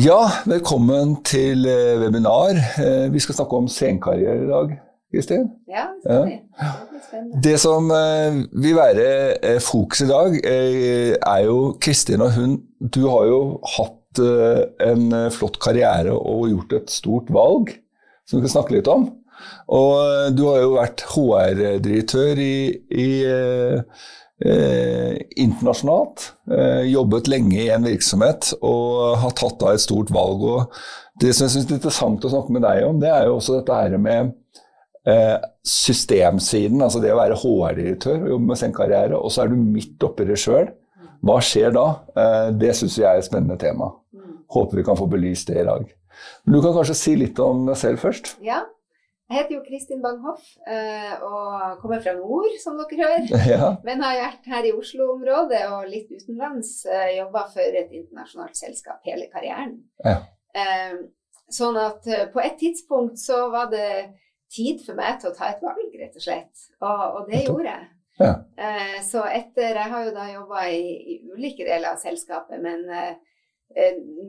Ja, velkommen til eh, webinar. Eh, vi skal snakke om senkarriere i dag, Kristin. Ja, det skal vi. Det. Det som eh, vil være fokus i dag, er jo Kristin og hun Du har jo hatt en flott karriere og gjort et stort valg, som vi kan snakke litt om. Og du har jo vært HR-direktør i, i eh, internasjonalt. Eh, jobbet lenge i en virksomhet og har tatt av et stort valg. Og det som jeg synes er interessant å snakke med deg om, det er jo også dette her med eh, systemsiden. Altså det å være HR-direktør og jobbe med sin karriere, og så er du midt oppi det sjøl. Hva skjer da? Eh, det syns jeg er et spennende tema. Håper vi kan få belyst det i dag. Men du kan kanskje si litt om deg selv først? Ja. Jeg heter jo Kristin Banghoff eh, og kommer fra nord, som dere hører. Ja. Men har vært her i Oslo-området og litt utenlands. eh, Jobba for et internasjonalt selskap hele karrieren. Ja. Eh, Sånn at på et tidspunkt så var det tid for meg til å ta et valg, rett og slett. Og, og det gjorde jeg. Ja. Så etter Jeg har jo da jobba i, i ulike deler av selskapet, men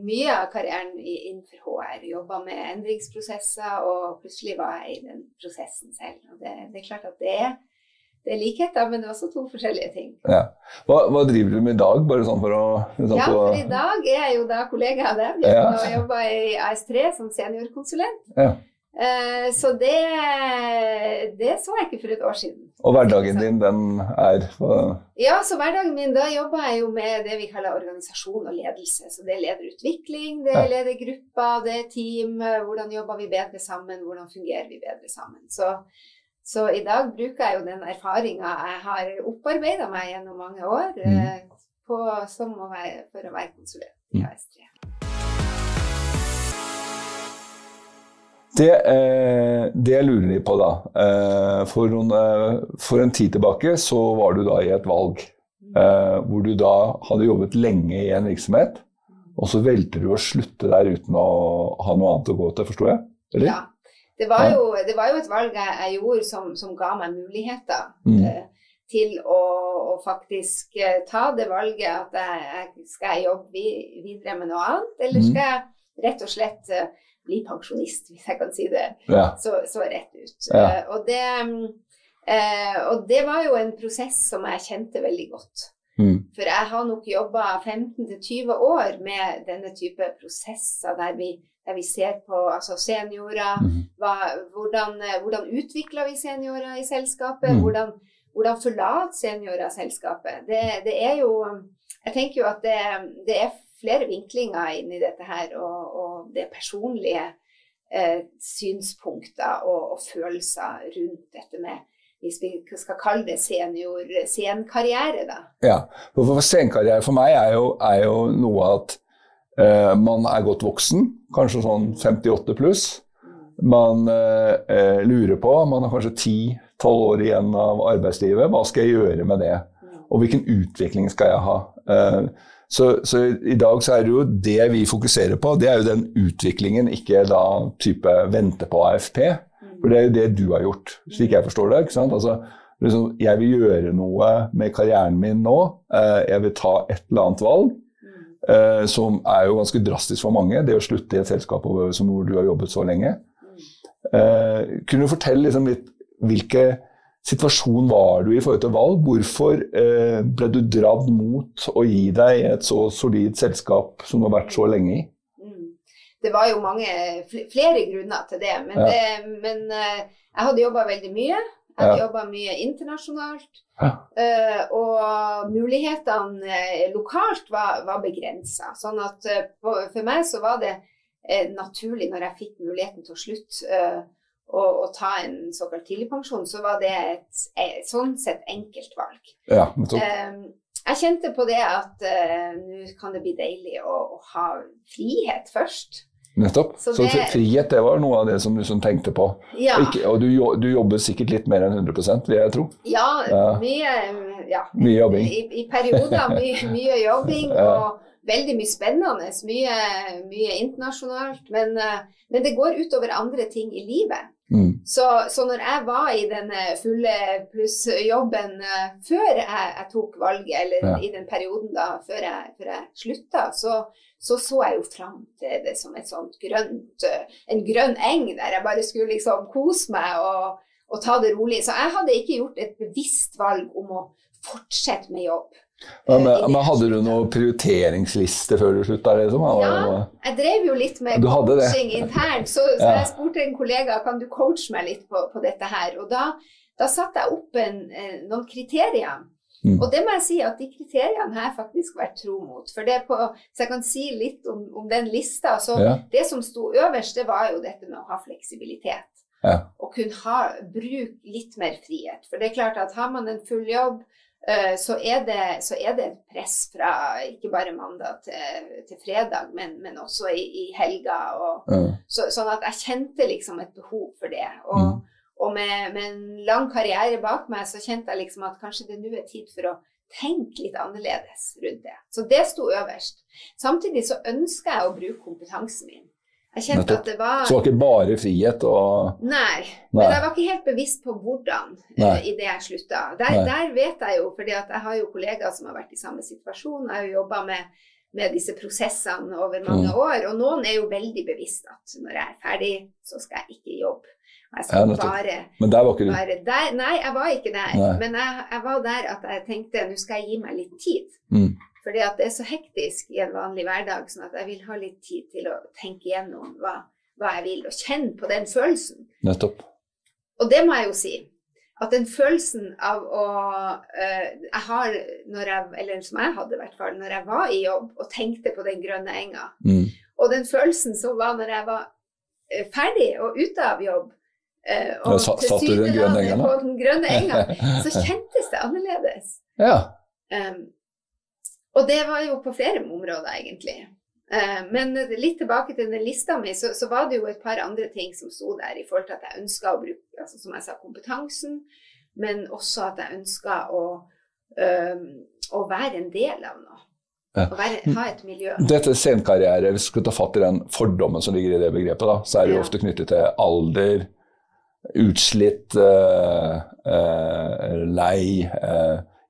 mye av karrieren innenfor HR. Jobba med endringsprosesser, og plutselig var jeg i den prosessen selv. Og det, det er klart at det er, det er likheter, men det er også to forskjellige ting. Ja. Hva, hva driver du med i dag, bare sånn for å sånn Ja, for i dag er jeg jo da kollega av dem. Ja. Og jobber i AS3 som seniorkonsulent. Ja. Eh, Så det, det så jeg ikke for et år siden. Og hverdagen din, den er Ja, så hverdagen min, da jobber jeg jo med det vi kaller organisasjon og ledelse. Så det er lederutvikling, det er ledergrupper, det er team. Hvordan jobber vi bedre sammen, hvordan fungerer vi bedre sammen. Så, så i dag bruker jeg jo den erfaringa jeg har opparbeida meg gjennom mange år Mm. eh, på, som å være, for å være konsulent i Mm. AS3. Det, eh, det lurer de på da eh, for, noen, eh, for en tid tilbake så var du da i et valg eh, hvor du da hadde jobbet lenge i en virksomhet, og så velter du å slutte der uten å ha noe annet å gå til, forsto jeg? Eller? Ja. Det var, jo, det var jo et valg jeg, gjorde som, som ga meg muligheter Mm. til å, å faktisk ta det valget at jeg, skal jeg jobbe videre med noe annet, eller Mm. skal jeg rett og slett bli pensjonist, hvis jeg kan si det Ja. så, så rett ut. Ja. Uh, og, det, eh, og det var jo en prosess som jeg kjente veldig godt. Mm. For jeg har nok jobba 15-20 år med denne type prosesser der vi, der vi ser på altså seniorer, Mm. hva, hvordan, eh, hvordan utvikler vi seniorer i selskapet? Mm. Hvordan, hvordan forlater seniorer selskapet? Det, det er jo Jeg tenker jo at det, det er flere vinklinger inn i dette her, og, og det er personlige eh, synspunkter og, og følelser rundt dette med hvis vi skal kalle det senior, senkarriere, da. Ja, for, senkarriere for meg er jo, er jo noe at eh, man er godt voksen, kanskje sånn 58 pluss. Man eh, eh, lurer på, man har kanskje 10-12 år igjen av arbeidslivet. Hva skal jeg gjøre med det? Og hvilken utvikling skal jeg ha? Eh, så, så i dag så er det jo det vi fokuserer på, det er jo den utviklingen, ikke da type vente på AFP. For det er jo det du har gjort, slik jeg forstår det. ikke sant? Altså, liksom, jeg vil gjøre noe med karrieren min nå. Eh, jeg vil ta et eller annet valg. eh, som er jo ganske drastisk for mange, det å slutte i et selskap hvor du har jobbet så lenge. Eh, kunne du fortelle liksom litt hvilken situasjon var du i forhold til valg? Hvorfor eh, ble du dratt mot å gi deg et så solid selskap som du har vært så lenge i? Mm. Det var jo mange, flere grunner til det. Men, Ja. det, men eh, jeg hadde jobba veldig mye. Jeg hadde Ja. jobba mye internasjonalt. Ja. eh, og mulighetene lokalt var, var begrensa. Sånn at for meg så var det naturlig når jeg fikk muligheten til å slutte å, å ta en såkalt tidligpensjon, så var det et, et sånn sett enkelt valg. Ja. Eh, jeg kjente på det at uh, nå kan det bli deilig å, å ha frihet først. nettopp. så Så, frihet det var noe av det som du som tenkte på. Ja, Og, ikke, og du, du jobber sikkert litt mer enn 100 vil jeg tro. ja mye ja, Mye jobbing. I, I perioder mye, mye jobbing og veldig mye spennende, mye, mye internasjonalt. Men, eh, men, det går utover andre ting i livet. Mm. Så, så, når jeg var i denne fulle pluss-jobben uh, før jeg, jeg, tok valget, eller ja. i den perioden da før jeg, før jeg slutta, så, så, så jeg jo fram til det som et sånt grønt, uh, en grønn eng der jeg bare skulle liksom kose meg og, og ta det rolig. Så jeg hadde ikke gjort et bevisst valg om å fortsette med jobb. Men, men, Hadde du noen prioriteringsliste før du slutta? Liksom? Ja, jeg drev jo litt med coaching internt. Så, så ja. jeg spurte en kollega kan du coache meg litt på, på dette her. Og da, da satte jeg opp en, noen kriterier. Mm. Og det må jeg si at de kriteriene har jeg faktisk vært tro mot. For det på, så jeg kan si litt om, om den lista. Så ja. Det som sto øverst, det var jo dette med å ha fleksibilitet. Ja. Og kunne ha, bruke litt mer frihet. For det er klart at har man en full jobb Eh, så er, det, så er det et press fra ikke bare mandag til, til fredag, men, men, også i, i helga. Og, ja. så, sånn at jeg kjente liksom et behov for det. Og, mm. og med, med, en lang karriere bak meg, så kjente jeg liksom at kanskje det nå er tid for å tenke litt annerledes rundt det. Så det sto øverst. Samtidig så ønsker jeg å bruke kompetansen min. Jeg kjente at det var Så det var ikke bare frihet og Nei. Men jeg var ikke helt bevisst på hvordan uh, i det jeg slutta. Der, der, vet jeg jo, fordi jeg har jo kollegaer som har vært i samme situasjon. Jeg har jo jobba med, med, disse prosessene over mange mm. år. Og noen er jo veldig bevisst at når jeg er ferdig, så skal jeg ikke jobbe. Jeg skal bare, men der var ikke du? Der, nei, jeg var ikke der. Nei. Men jeg, jeg, var der at jeg tenkte nå skal jeg gi meg litt tid. Mm. Fordi at det er så hektisk i en vanlig hverdag, sånn at jeg vil ha litt tid til å tenke igjennom hva, hva jeg vil, og kjenne på den følelsen. Nettopp. Og det må jeg jo si. At den følelsen av å uh, Jeg har, når jeg, eller som jeg hadde i hvert fall, når jeg var i jobb og tenkte på den grønne enga, mm. og den følelsen som var når jeg var uh, ferdig og ute av jobb, uh, og ja, satt du den grønne enga, på den grønne enga, så kjentes det annerledes. Ja. Um, og det var jo på flere områder, egentlig. Eh, men litt tilbake til den lista mi, så, så, var det jo et par andre ting som sto der i forhold til at jeg ønska å bruke altså, som jeg sa, kompetansen, men også at jeg ønska å, øh, å, være en del av noe. Ja. Å være, ha et miljø. Dette senkarriere, hvis vi skulle ta fatt i den fordommen som ligger i det begrepet, da, så er det jo ja. ofte knyttet til alder, utslitt, øh, øh, lei,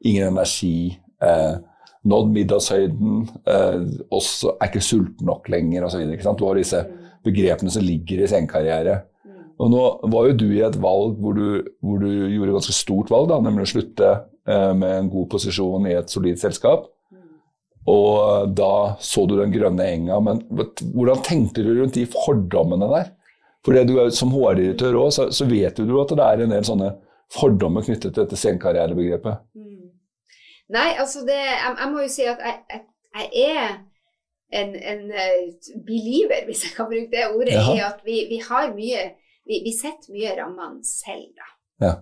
ingen energi. Uh, nådd middagshøyden, eh, også er ikke sulten nok lenger osv. Du har disse begrepene som ligger i senkarriere. Og nå var jo du i et valg hvor du, hvor du gjorde et ganske stort valg, da, nemlig å slutte eh, med en god posisjon i et solid selskap. Og da så du den grønne enga. Men hvordan tenkte du rundt de fordommene der? For det du er, Som HR-direktør òg, så, så, vet du at det er en del sånne fordommer knyttet til dette senkarrierebegrepet. Nei, altså det Jeg, jeg må jo si at jeg, jeg, jeg er en, en uh, believer, hvis jeg kan bruke det ordet, Jaha. i at vi, vi, har mye Vi, vi setter mye rammene selv, da. Ja.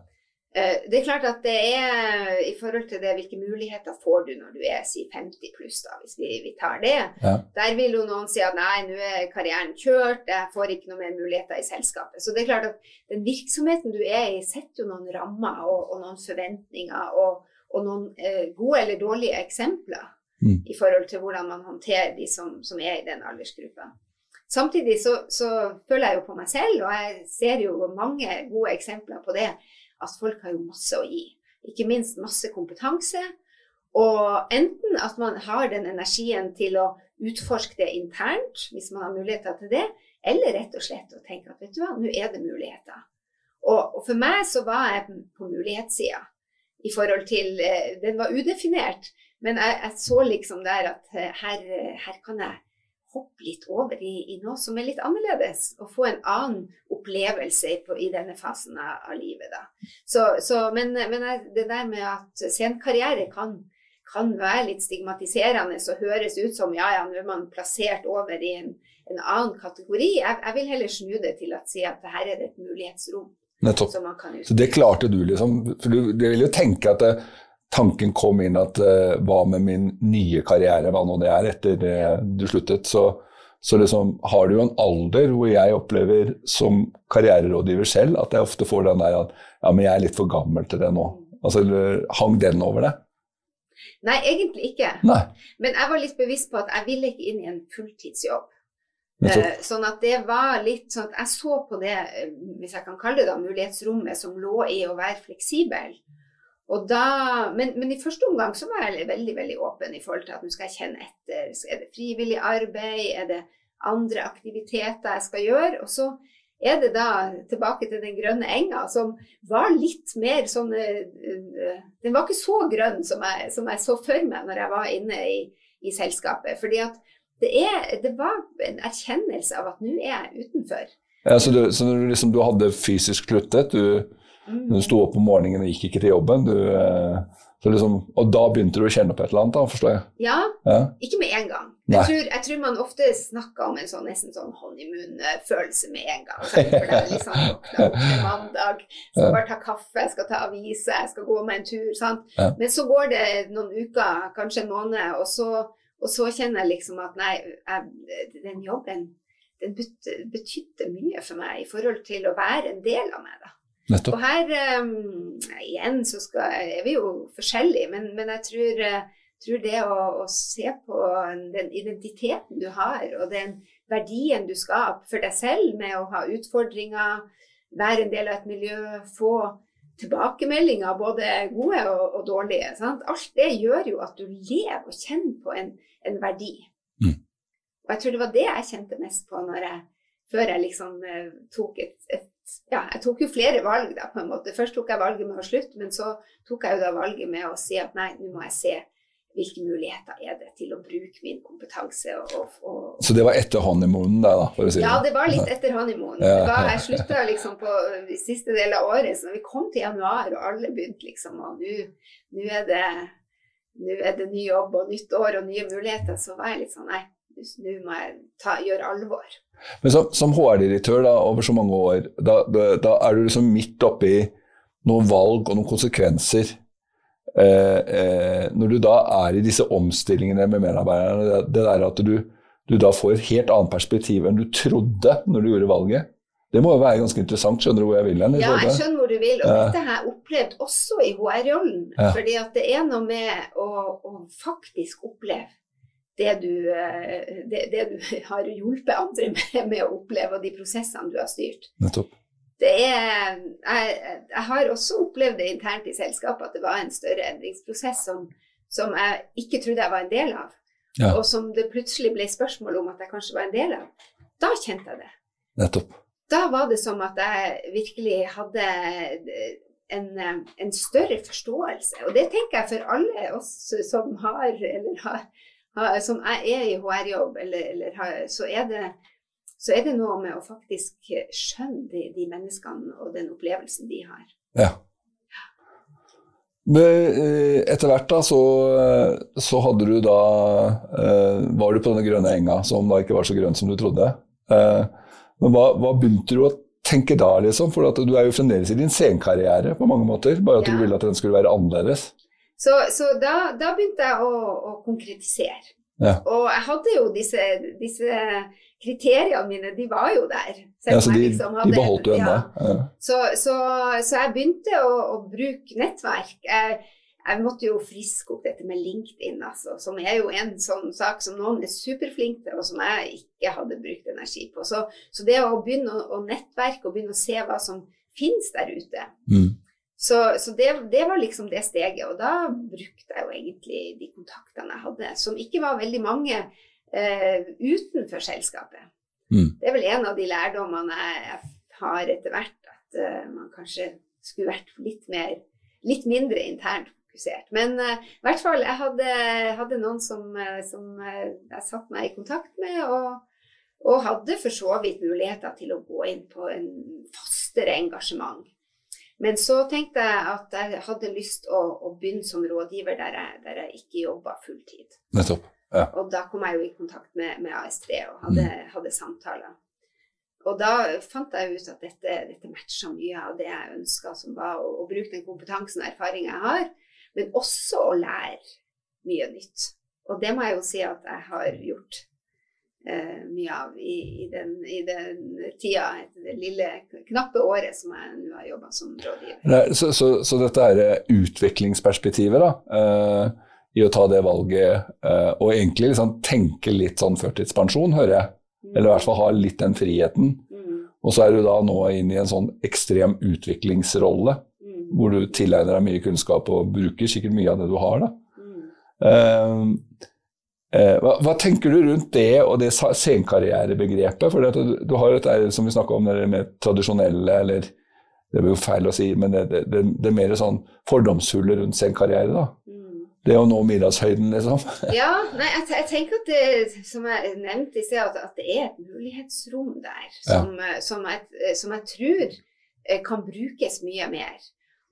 Uh, det er klart at det er i forhold til det, hvilke muligheter får du når du er si 50 pluss, da, hvis vi, vi tar det. Ja. Der vil jo noen si at nei, nå er karrieren kjørt, jeg får ikke noe mer muligheter i selskapet. Så det er klart at den virksomheten du er i, setter jo noen rammer og, og noen forventninger. og og noen eh, gode eller dårlige eksempler mm. i forhold til hvordan man håndterer de som, som er i den aldersgruppa. Samtidig så, så, føler jeg jo på meg selv, og jeg ser jo mange gode eksempler på det, at folk har jo masse å gi. Ikke minst masse kompetanse. Og enten at man har den energien til å utforske det internt, hvis man har muligheter til det, eller rett og slett å tenke at vet du hva, nå er det muligheter. Og, og for meg så var jeg på mulighetssida i forhold til eh, Den var udefinert, men jeg, jeg så liksom der at eh, her, her, kan jeg hoppe litt over i, i, noe som er litt annerledes, og få en annen opplevelse på, i denne fasen av, livet. Da. Så, så, men, men, det der med at senkarriere kan, kan være litt stigmatiserende og høres ut som ja, ja, nå er man plassert over i en, en annen kategori. Jeg, jeg, vil heller snu det til å si at her er det et mulighetsrom. Nettopp. Så det klarte du, liksom. For du, du vil jo tenke at det, eh, tanken kom inn at uh, hva med min nye karriere, hva nå det er, etter det du sluttet. Så, så liksom, har du jo en alder hvor jeg opplever som karriererådgiver selv at jeg ofte får den der at ja, men jeg er litt for gammel til det nå. Altså, hang den over det? Nei, egentlig ikke. Nei. Men jeg var litt bevisst på at jeg ville ikke inn i en fulltidsjobb. Eh, sånn at det var litt sånn at jeg så på det, eh, hvis jeg kan kalle det da, mulighetsrommet som lå i å være fleksibel. Da, men, men i første omgang så var jeg veldig veldig åpen i forhold til at nå skal jeg kjenne etter. Er det frivillig arbeid? Er det andre aktiviteter jeg skal gjøre? Og så er det da tilbake til den grønne enga, som var litt mer sånn eh, Den var ikke så grønn som jeg, som jeg så for meg når jeg var inne i, i selskapet. fordi at det, er, det var en erkjennelse av at nå er jeg utenfor. Ja, så du, så du, liksom, du hadde fysisk sluttet, du, Mm. du sto opp om morgenen og gikk ikke til jobben, du, eh, så liksom, og da begynte du å kjenne på et eller annet, da, forstår jeg? Ja, Ja. ikke med en gang. Jeg tror, jeg tror man ofte snakker om en sånn, nesten sånn honeymoon-følelse med en gang. For det er liksom våkna opp til mandag, skal bare ta kaffe, skal ta aviser, skal gå meg en tur. sant? Men så går det noen uker, kanskje en måned, og så, og så kjenner jeg liksom at nei, jeg, den jobben den betydde mye for meg i forhold til å være en del av meg. da. Nettopp. Og her um, igjen så skal, er vi jo forskjellige, men, men jeg tror, eh, tror det å, å se på den identiteten du har, og den verdien du skaper for deg selv med å ha utfordringer, være en del av et miljø, få tilbakemeldinger, både gode og, og dårlige. Sant? Alt det gjør jo at du lever og kjenner på en, en verdi. Mm. Og jeg tror det var det jeg kjente mest på når jeg, før jeg liksom eh, tok et, et ja, jeg tok jo flere valg da, på en måte. Først tok jeg valget med å slutte, men så tok jeg jo da valget med å si at nei, nå må jeg se hvilke muligheter er det til å bruke min kompetanse. Og, og, og Så det var etter honeymoonen da, for å si det. ja, det. var litt etter honeymoonen. Ja. Var, jeg slutta liksom på siste del av året, så når vi kom til januar og alle begynte liksom, og nå er det nå er det ny jobb og nytt år og nye muligheter, så var jeg litt sånn nei, nå må jeg ta, gjøre alvor. Men som, som HR-direktør over så mange år, da, da, da er du liksom midt oppi noen valg og noen konsekvenser. Eh, eh, når du da er i disse omstillingene med medarbeiderne, det, der at du, du da får et helt annet perspektiv enn du trodde når du gjorde valget, det må jo være ganske interessant. Skjønner du hvor jeg vil hen? Ja, jeg skjønner hvor du vil. Og dette har jeg opplevd også i HR-rollen. Ja. Fordi at det er noe med å, å faktisk oppleve det du, eh, det, det du har hjulpet andre med, med å oppleve, og de prosessene du har styrt. Nettopp. Det er, jeg, jeg har også opplevd det internt i selskapet at det var en større endringsprosess som, som jeg ikke trodde jeg var en del av. Ja. Og som det plutselig ble spørsmål om at jeg kanskje var en del av. Da kjente jeg det Nettopp. da var det som at jeg virkelig hadde en, en større forståelse. Og det tenker jeg for alle oss som har, eller har, har som er i HR-jobb, eller, eller har, så, er det, så er det noe med å faktisk skjønne de, de menneskene og den opplevelsen de har. Ja. Eh, etter hvert da, så, så hadde du da eh, Var du på denne grønne enga, som da ikke var så grønn som du trodde. Eh, men hva, hva begynte du å tenke da, liksom? For at du er jo fremdeles i din senkarriere på mange måter. Bare at Ja. du ville at den skulle være annerledes. Så, så da, da begynte jeg å, å konkretisere. Ja. Og jeg hadde jo disse, disse kriteriene mine, de var jo der. Ja, så de, liksom de beholdt du ennå. Ja. Så, så, så jeg begynte å, å bruke nettverk. Jeg, jeg måtte jo friske opp dette med LinkedIn, altså, som er jo en sånn sak som noen er superflinke til, og som jeg ikke hadde brukt energi på. Så, så det å begynne å, å nettverke og begynne å se hva som finnes der ute, Mm. så, så det, det var liksom det steget. Og da brukte jeg jo egentlig de kontaktene jeg hadde, som ikke var veldig mange eh, utenfor selskapet. Mm. Det er vel en av de lærdommene jeg, har etter hvert, at eh, man kanskje skulle vært litt, mer, litt mindre internt fokusert. Men eh, i hvert fall, jeg hadde, hadde noen som, eh, som eh, jeg satte meg i kontakt med, og, og hadde for så vidt muligheter til å gå inn på en fastere engasjement. Men så tenkte jeg at jeg hadde lyst å, å begynne som rådgiver der jeg, der jeg ikke jobba fulltid. Nettopp. Og da kom jeg jo i kontakt med, med AS3 og hadde, hadde samtaler. Og da fant jeg ut at dette, dette matcha mye av det jeg ønska, som var å, å bruke den kompetansen og erfaringen jeg har, men også å lære mye nytt. Og det må jeg jo si at jeg har gjort eh, mye av i, i, den, i den tida, det lille, knappe året som jeg nå har jobba som rådgiver. Nei, Så, så, så dette er utviklingsperspektivet da, eh, i å ta det valget, uh, og egentlig liksom tenke litt sånn førtidspensjon, hører jeg. Eller i hvert fall ha litt den friheten. Mm. Og så er du da nå inne i en sånn ekstrem utviklingsrolle, mm. hvor du tilegner deg mye kunnskap og bruker sikkert mye av det du har. da. Uh, uh, hva, hva, tenker du rundt det og det senkarrierebegrepet? For du, du, har dette som vi snakka om, det mer tradisjonelle, eller det blir jo feil å si, men det, det, det, det mer sånn fordomsfulle rundt senkarriere. da. Det å nå middagshøyden, liksom. ja, nei, jeg, jeg, tenker at det, som jeg nevnte i sted, at, at, det er et mulighetsrom der som, ja. som, jeg, som jeg tror eh, kan brukes mye mer.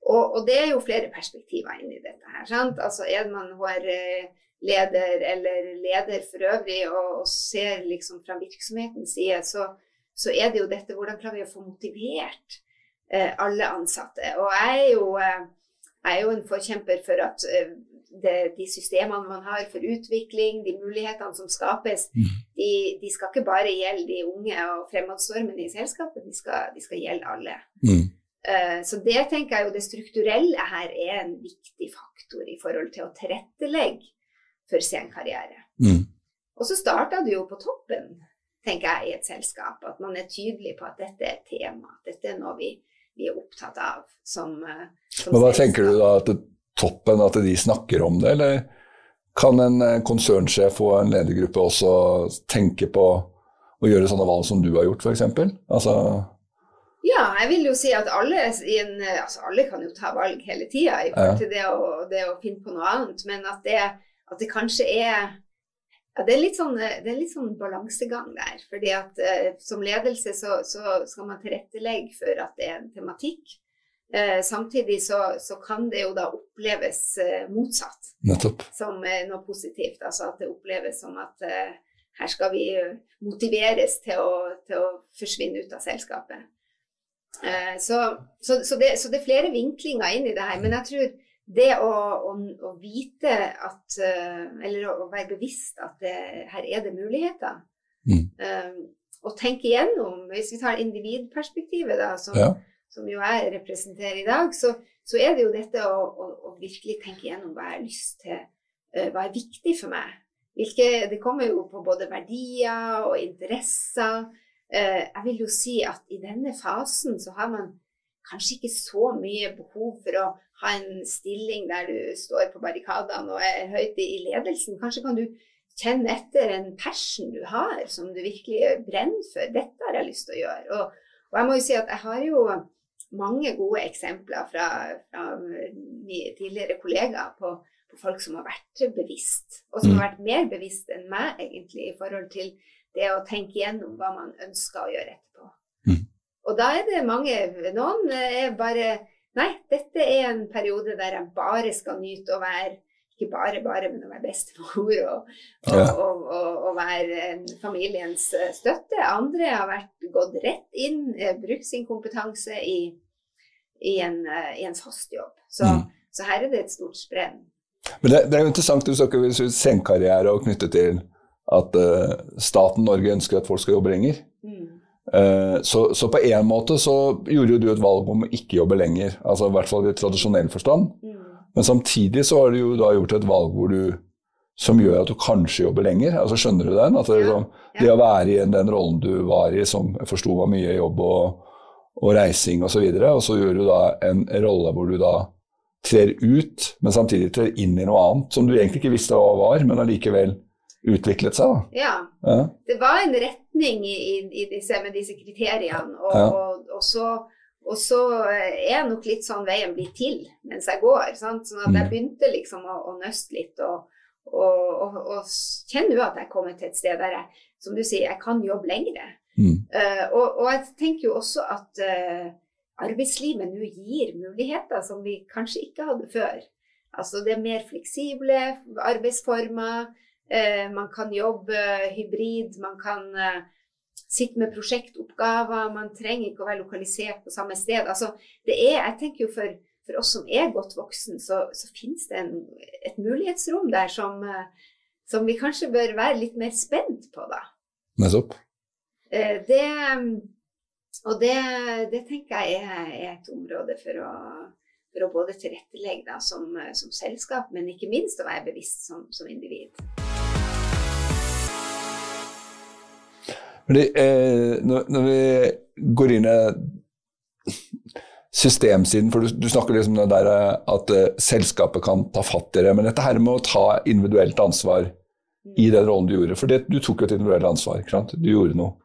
Og, og, det er jo flere perspektiver inn i dette her. sant? Altså Er man HR-leder eller leder for øvrig og, og ser liksom fra virksomhetens side, så, så, er det jo dette hvordan klarer vi å få motivert Eh, alle ansatte. Og jeg er jo, eh, jeg er jo en forkjemper for at eh, det, de systemene man har for utvikling, de mulighetene som skapes, mm. de, de, skal ikke bare gjelde de unge og fremadstormende i selskapet, de skal, de skal gjelde alle. Mm. Uh, så det tenker jeg jo det strukturelle her er en viktig faktor i forhold til å tilrettelegge for sen karriere. Mm. Og så starta det jo på toppen, tenker jeg, i et selskap. At man er tydelig på at dette er et tema. Dette er noe vi vi er opptatt av som, eh, som Men Hva tenker du da, at toppen, at de snakker om det, eller kan en eh, konsernsjef og en ledergruppe også tenke på å gjøre sånne valg som du har gjort, f.eks.? Altså ja, jeg vil jo si at alle, en, altså alle kan jo ta valg hele tida i forhold til det å, det å, finne på noe annet, men at det, at det kanskje er ja, det er sånn, det er litt sånn balansegang der. fordi at eh, Som ledelse så, så, skal man tilrettelegge for at det er en tematikk. Eh, samtidig så, så, kan det jo da oppleves eh, motsatt Nettopp. som noe positivt. Altså at det oppleves som at eh, her skal vi motiveres til å, til å forsvinne ut av selskapet. Eh, så, det, så, det, er flere vinklinger inn i det her. Men jeg tror det å, å, å, vite at eh, Eller å være bevisst at det, her er det muligheter. Mm. Og tenke igjennom, hvis vi tar individperspektivet, da, som, ja. Som jo jeg representerer i dag, så, så er det jo dette å, å, å, virkelig tenke igjennom hva jeg har lyst til, uh, hva er viktig for meg. Hvilke, det kommer jo på både verdier og interesser. Uh, jeg vil jo si at i denne fasen så har man kanskje ikke så mye behov for å ha en stilling der du står på barrikadene og er høyt i ledelsen. Kanskje kan du kjenne etter en passion du har, som du virkelig brenner for. Dette har jeg lyst til å gjøre. Og, og jeg må jo si at jeg har jo mange gode eksempler fra, fra mine tidligere kollegaer på, på, folk som har vært bevisst, og som har mm. vært mer bevisst enn meg egentlig i forhold til det å tenke igjennom hva man ønsker å gjøre etterpå. Mm. Og da er det mange Noen er bare Nei, dette er en periode der jeg bare skal nyte å være ikke bare bare, men å være bestemor og, og, og, og, være familiens eh, støtte. Andre har vært, gått rett inn, eh, brukt sin kompetanse i, i, en, eh, i en, fast jobb. Så, mm. så, her er det et stort sprenn. Men det, det er jo interessant du snakker om senkarriere og knyttet til at uh, staten Norge ønsker at folk skal jobbe lenger. Mm. Uh, så, så, på en måte så gjorde du et valg om å ikke jobbe lenger, altså i hvert fall i tradisjonell forstand. Mm. Men samtidig så har du jo da gjort et valg hvor du, som gjør at du kanskje jobber lenger. altså Skjønner du den? At det, liksom, det å være i den rollen du var i, som jeg forsto var mye jobb og, og reising osv., og, så videre, og så gjør du da en rolle hvor du da trer ut, men samtidig trer inn i noe annet som du egentlig ikke visste hva var, men allikevel utviklet seg. da. Ja. ja. Det var en retning i, i disse, med disse kriteriene. Og, ja. og, og, så, og, så, er nok litt sånn veien blir til mens jeg går. Sant? Sånn at jeg mm. begynte liksom å, å nøste litt og, og, kjenner jo at jeg kommer til et sted der jeg, som du sier, jeg kan jobbe lengre. Mm. Uh, og, jeg tenker jo også at uh, arbeidslivet nå gir muligheter som vi kanskje ikke hadde før. Altså det er mer fleksible arbeidsformer. Uh, man kan jobbe hybrid, man kan eh, sitte med prosjektoppgaver. Man trenger ikke å være lokalisert på samme sted. Altså, det er, jeg tenker jo for, for oss som er godt voksen, så, så finnes det en, et mulighetsrom der som, eh, som, vi kanskje bør være litt mer spent på, da. Nettopp. Det, og det, det, tenker jeg er, er et område for å, for å både tilrettelegge da, som, som, selskap, men ikke minst å være bevisst som, som individ. Fordi, eh, når, når, vi går inn i systemsiden, for du, du snakker liksom om der eh, at eh, selskapet kan ta fatt i det, men dette her med å ta individuelt ansvar i den rollen du gjorde. For det, du tok jo et individuelt ansvar. ikke sant? Du gjorde noe.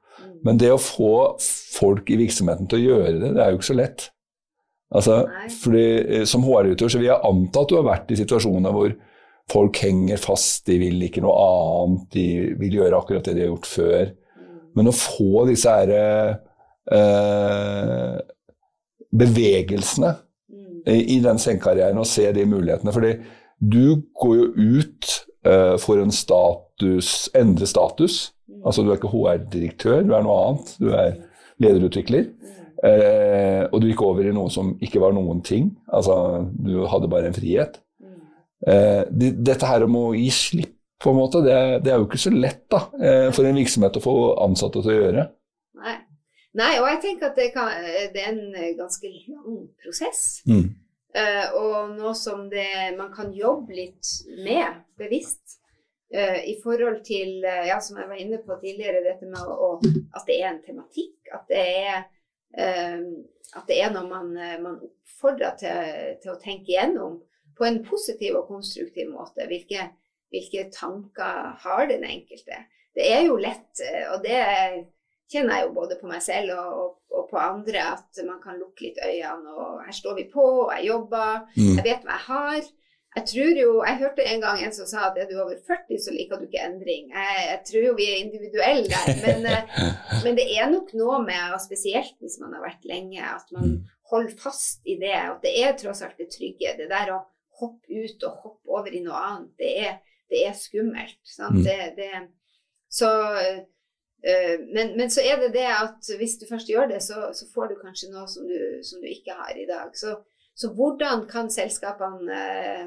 Men det å få folk i virksomheten til å gjøre det, det er jo ikke så lett. Altså, fordi eh, Som HR-utøver så vil jeg anta at du har vært i situasjoner hvor folk henger fast, de vil ikke noe annet, de vil gjøre akkurat det de har gjort før. Men å få disse her, eh, bevegelsene mm. i den sengekarrieren og se de mulighetene fordi du går jo ut uh, for en status, endre status. Mm. Altså Du er ikke HR-direktør, du er noe annet. Du er lederutvikler. Uh, og du gikk over i noe som ikke var noen ting. Altså Du hadde bare en frihet. Uh, de, dette her om å gi slipp, på en måte, det, det er jo ikke så lett da, for en virksomhet å få ansatte til å gjøre. Nei. Nei, og jeg tenker at det, kan, det er en ganske lang prosess. Mm. Uh, og noe som det, man kan jobbe litt med bevisst. Uh, I forhold til, uh, ja, som jeg var inne på tidligere, dette med å, å, at det er en tematikk. At det er, at det er noe man, man oppfordrer til, til, å tenke igjennom på en positiv og konstruktiv måte. Hvilke, hvilke tanker har den enkelte? Det er jo lett, og det kjenner jeg jo både på meg selv og, og, og, på andre at man kan lukke litt øynene. Og her står vi på, og jeg jobber, mm. jeg vet hva jeg har. Jeg tror jo, jeg hørte en gang en som sa at er du over 40, så liker du ikke endring. Jeg, jeg tror jo vi er individuelle der. Men, eh, men, det er nok noe med, og spesielt hvis man har vært lenge, at man mm. holder fast i det. At det er tross alt det trygge. Det der å hoppe ut og hoppe over i noe annet, det er, det er skummelt. Mm. Det, det, så Eh, men, men, så er det det at hvis du først gjør det, så, så får du kanskje noe som du, som du, ikke har i dag. Så, så hvordan kan selskapene eh,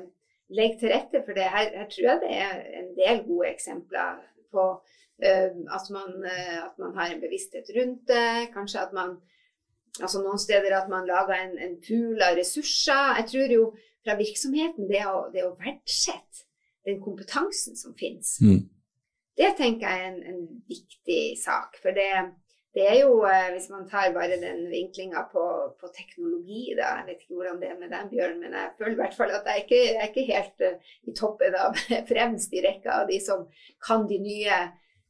legge til rette for det? Her, her, tror jeg det er en del gode eksempler på eh, at, man, at, man, har en bevissthet rundt det. Kanskje at man altså Noen steder at man lager en, en pool av ressurser. Jeg tror jo fra virksomheten det å, det å verdsette den kompetansen som finnes. Mm det tenker jeg er en, en viktig sak. For det, det, er jo, eh, hvis man tar bare den vinklinga på, på, teknologi, da Jeg vet ikke hvordan det er med den, Bjørn, men jeg føler i hvert fall at jeg ikke jeg er ikke helt uh, i toppen av fremst i rekka av de som kan de nye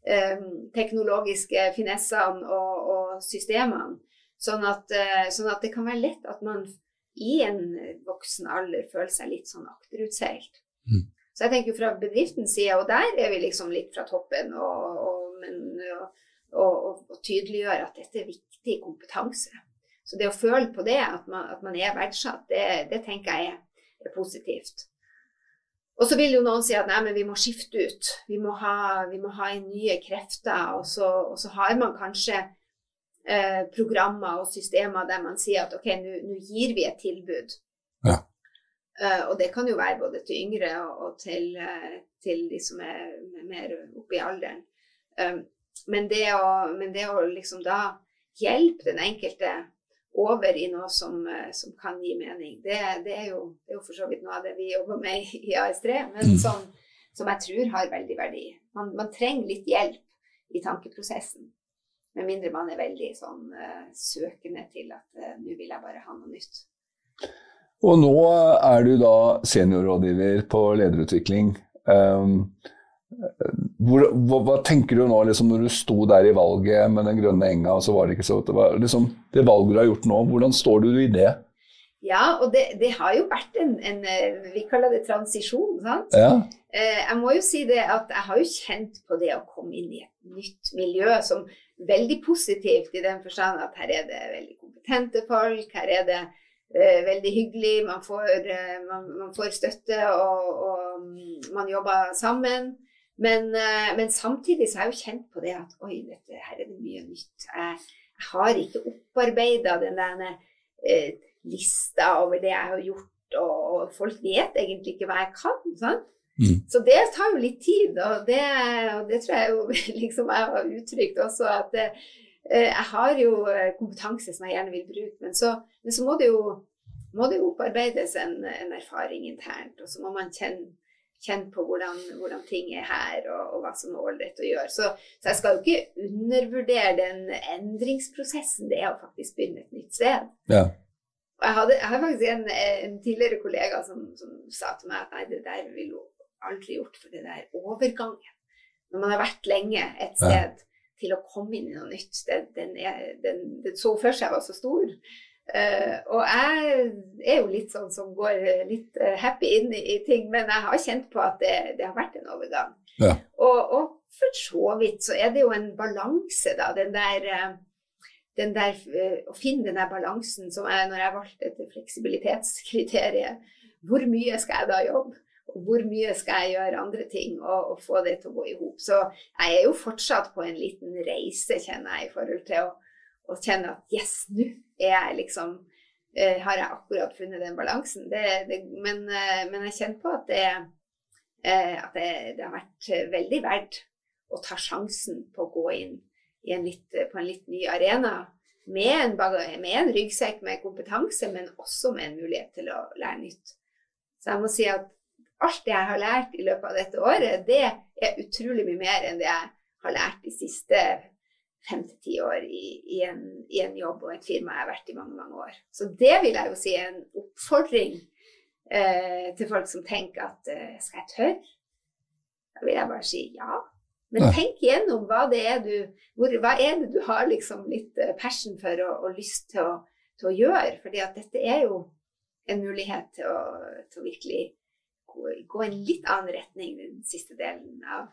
um, teknologiske finessene og, og systemene. Sånn at, uh, sånn at, det kan være lett at man i en voksen alder føler seg litt sånn akterutseilt. Mm. Så jeg tenker fra bedriftens side, og der er vi liksom litt fra toppen, og, og, men, og, og tydeliggjør at dette er viktig kompetanse. Så det å føle på det, at man, at man er verdsatt, det, det, tenker jeg er, er, positivt. Og så vil jo noen si at nei, men vi må skifte ut. Vi må ha, vi må ha inn nye krefter. Og så, og så har man kanskje eh, programmer og systemer der man sier at ok, nå gir vi et tilbud. Uh, og det kan jo være både til yngre og, og til, uh, til, de som er mer oppe i alderen. Um, men, det å, men, det å, liksom da hjelpe den enkelte over i noe som, uh, som kan gi mening, det, det, er jo, det, er jo, for så vidt noe av det vi jobber med i, i AS3, men mm. som, som, jeg tror har veldig verdi. Man, man trenger litt hjelp i tankeprosessen. Med mindre man er veldig sånn søkende til at nå vil jeg bare ha noe nytt. Og nå er du da seniorrådgiver på lederutvikling. Um, hvor, hva, hva, tenker du nå liksom, når du sto der i valget med den grønne enga, og så var det ikke så det, var, liksom, det valget du har gjort nå, hvordan står du i det? Ja, og det, det har jo vært en, en, Vi kaller det transisjon, sant? Ja. Eh, jeg må jo si det at jeg har jo kjent på det å komme inn i et nytt miljø som veldig positivt, i den forstand at her er det veldig kompetente folk. her er det eh, veldig hyggelig. Man får, eh, man, man får støtte, og, og, mm, man jobber sammen. Men, eh, men, samtidig så har jeg jo kjent på det at oi, dette, her er det mye nytt. Jeg, jeg har ikke opparbeida den der eh, lista over det jeg har gjort, og, og, folk vet egentlig ikke hva jeg kan. sant? Mm. Så det tar jo litt tid, og det, og det tror jeg jo liksom jeg har uttrykt også. at eh, jeg har jo kompetanse som jeg gjerne vil bruke, men så, men så må det jo må det jo opparbeides en, en erfaring internt. Og så må man kjenne, kjenne på hvordan, hvordan, ting er her, og, og hva som er ålreit å gjøre. Så, så, jeg skal jo ikke undervurdere den endringsprosessen det er å faktisk begynne et nytt sted. Ja. Og jeg, hadde, jeg har faktisk en, en tidligere kollega som, som, sa til meg at nei, det der ville hun aldri gjort, for det der overgangen. Når man har vært lenge et sted ja. Til å komme inn i noe nytt, den, den, den, den så for seg var så stor. Uh, og jeg er jo litt sånn som går litt uh, happy inn i, ting, men jeg har kjent på at det, det har vært en overgang. Ja. Og, og, for så vidt så er det jo en balanse, da. Den der, uh, den der Å finne den der balansen som jeg, når jeg valgte dette fleksibilitetskriteriet. Hvor mye skal jeg da jobbe? Hvor mye skal jeg gjøre andre ting og, og få det til å gå i hop? Så jeg er jo fortsatt på en liten reise, kjenner jeg, i forhold til å, å kjenne at yes, nå er jeg liksom uh, Har jeg akkurat funnet den balansen? Det, det, men, uh, men, jeg kjenner på at, det, uh, at det, har vært veldig verdt å ta sjansen på å gå inn en litt, på en litt ny arena. Med en, med en, ryggsekk med kompetanse, men også med en mulighet til å lære nytt. Så jeg må si at alt det jeg har lært i løpet av dette året, det er utrolig mye mer enn det jeg har lært de siste fem til ti år i, i, en, i, en, jobb og et firma jeg har vært i mange mange år. Så det vil jeg jo si er en oppfordring eh, til folk som tenker at eh, skal jeg tørre? Da vil jeg bare si ja. Men tenk igjennom hva det er du, hvor, hva er det du har liksom litt eh, passion for og, og lyst til å, til å, gjøre. fordi at dette er jo en mulighet til å, til å virkelig gå, i en litt annen retning den siste delen av,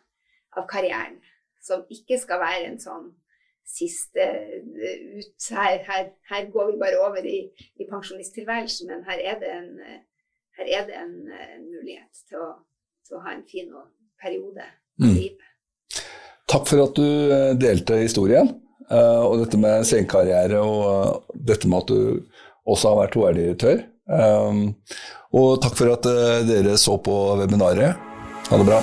av karrieren. Som ikke skal være en sånn siste eh, ut her, her, her, går vi bare over i, i pensjonisttilværelsen, men her er det en, her er det en, en mulighet til å, til å, ha en fin periode i mm. livet. Takk for at du eh, delte historien, eh, og dette med senkarriere, og dette med at du også har vært HR-direktør. Og takk for at dere så på webinaret. Ha det bra.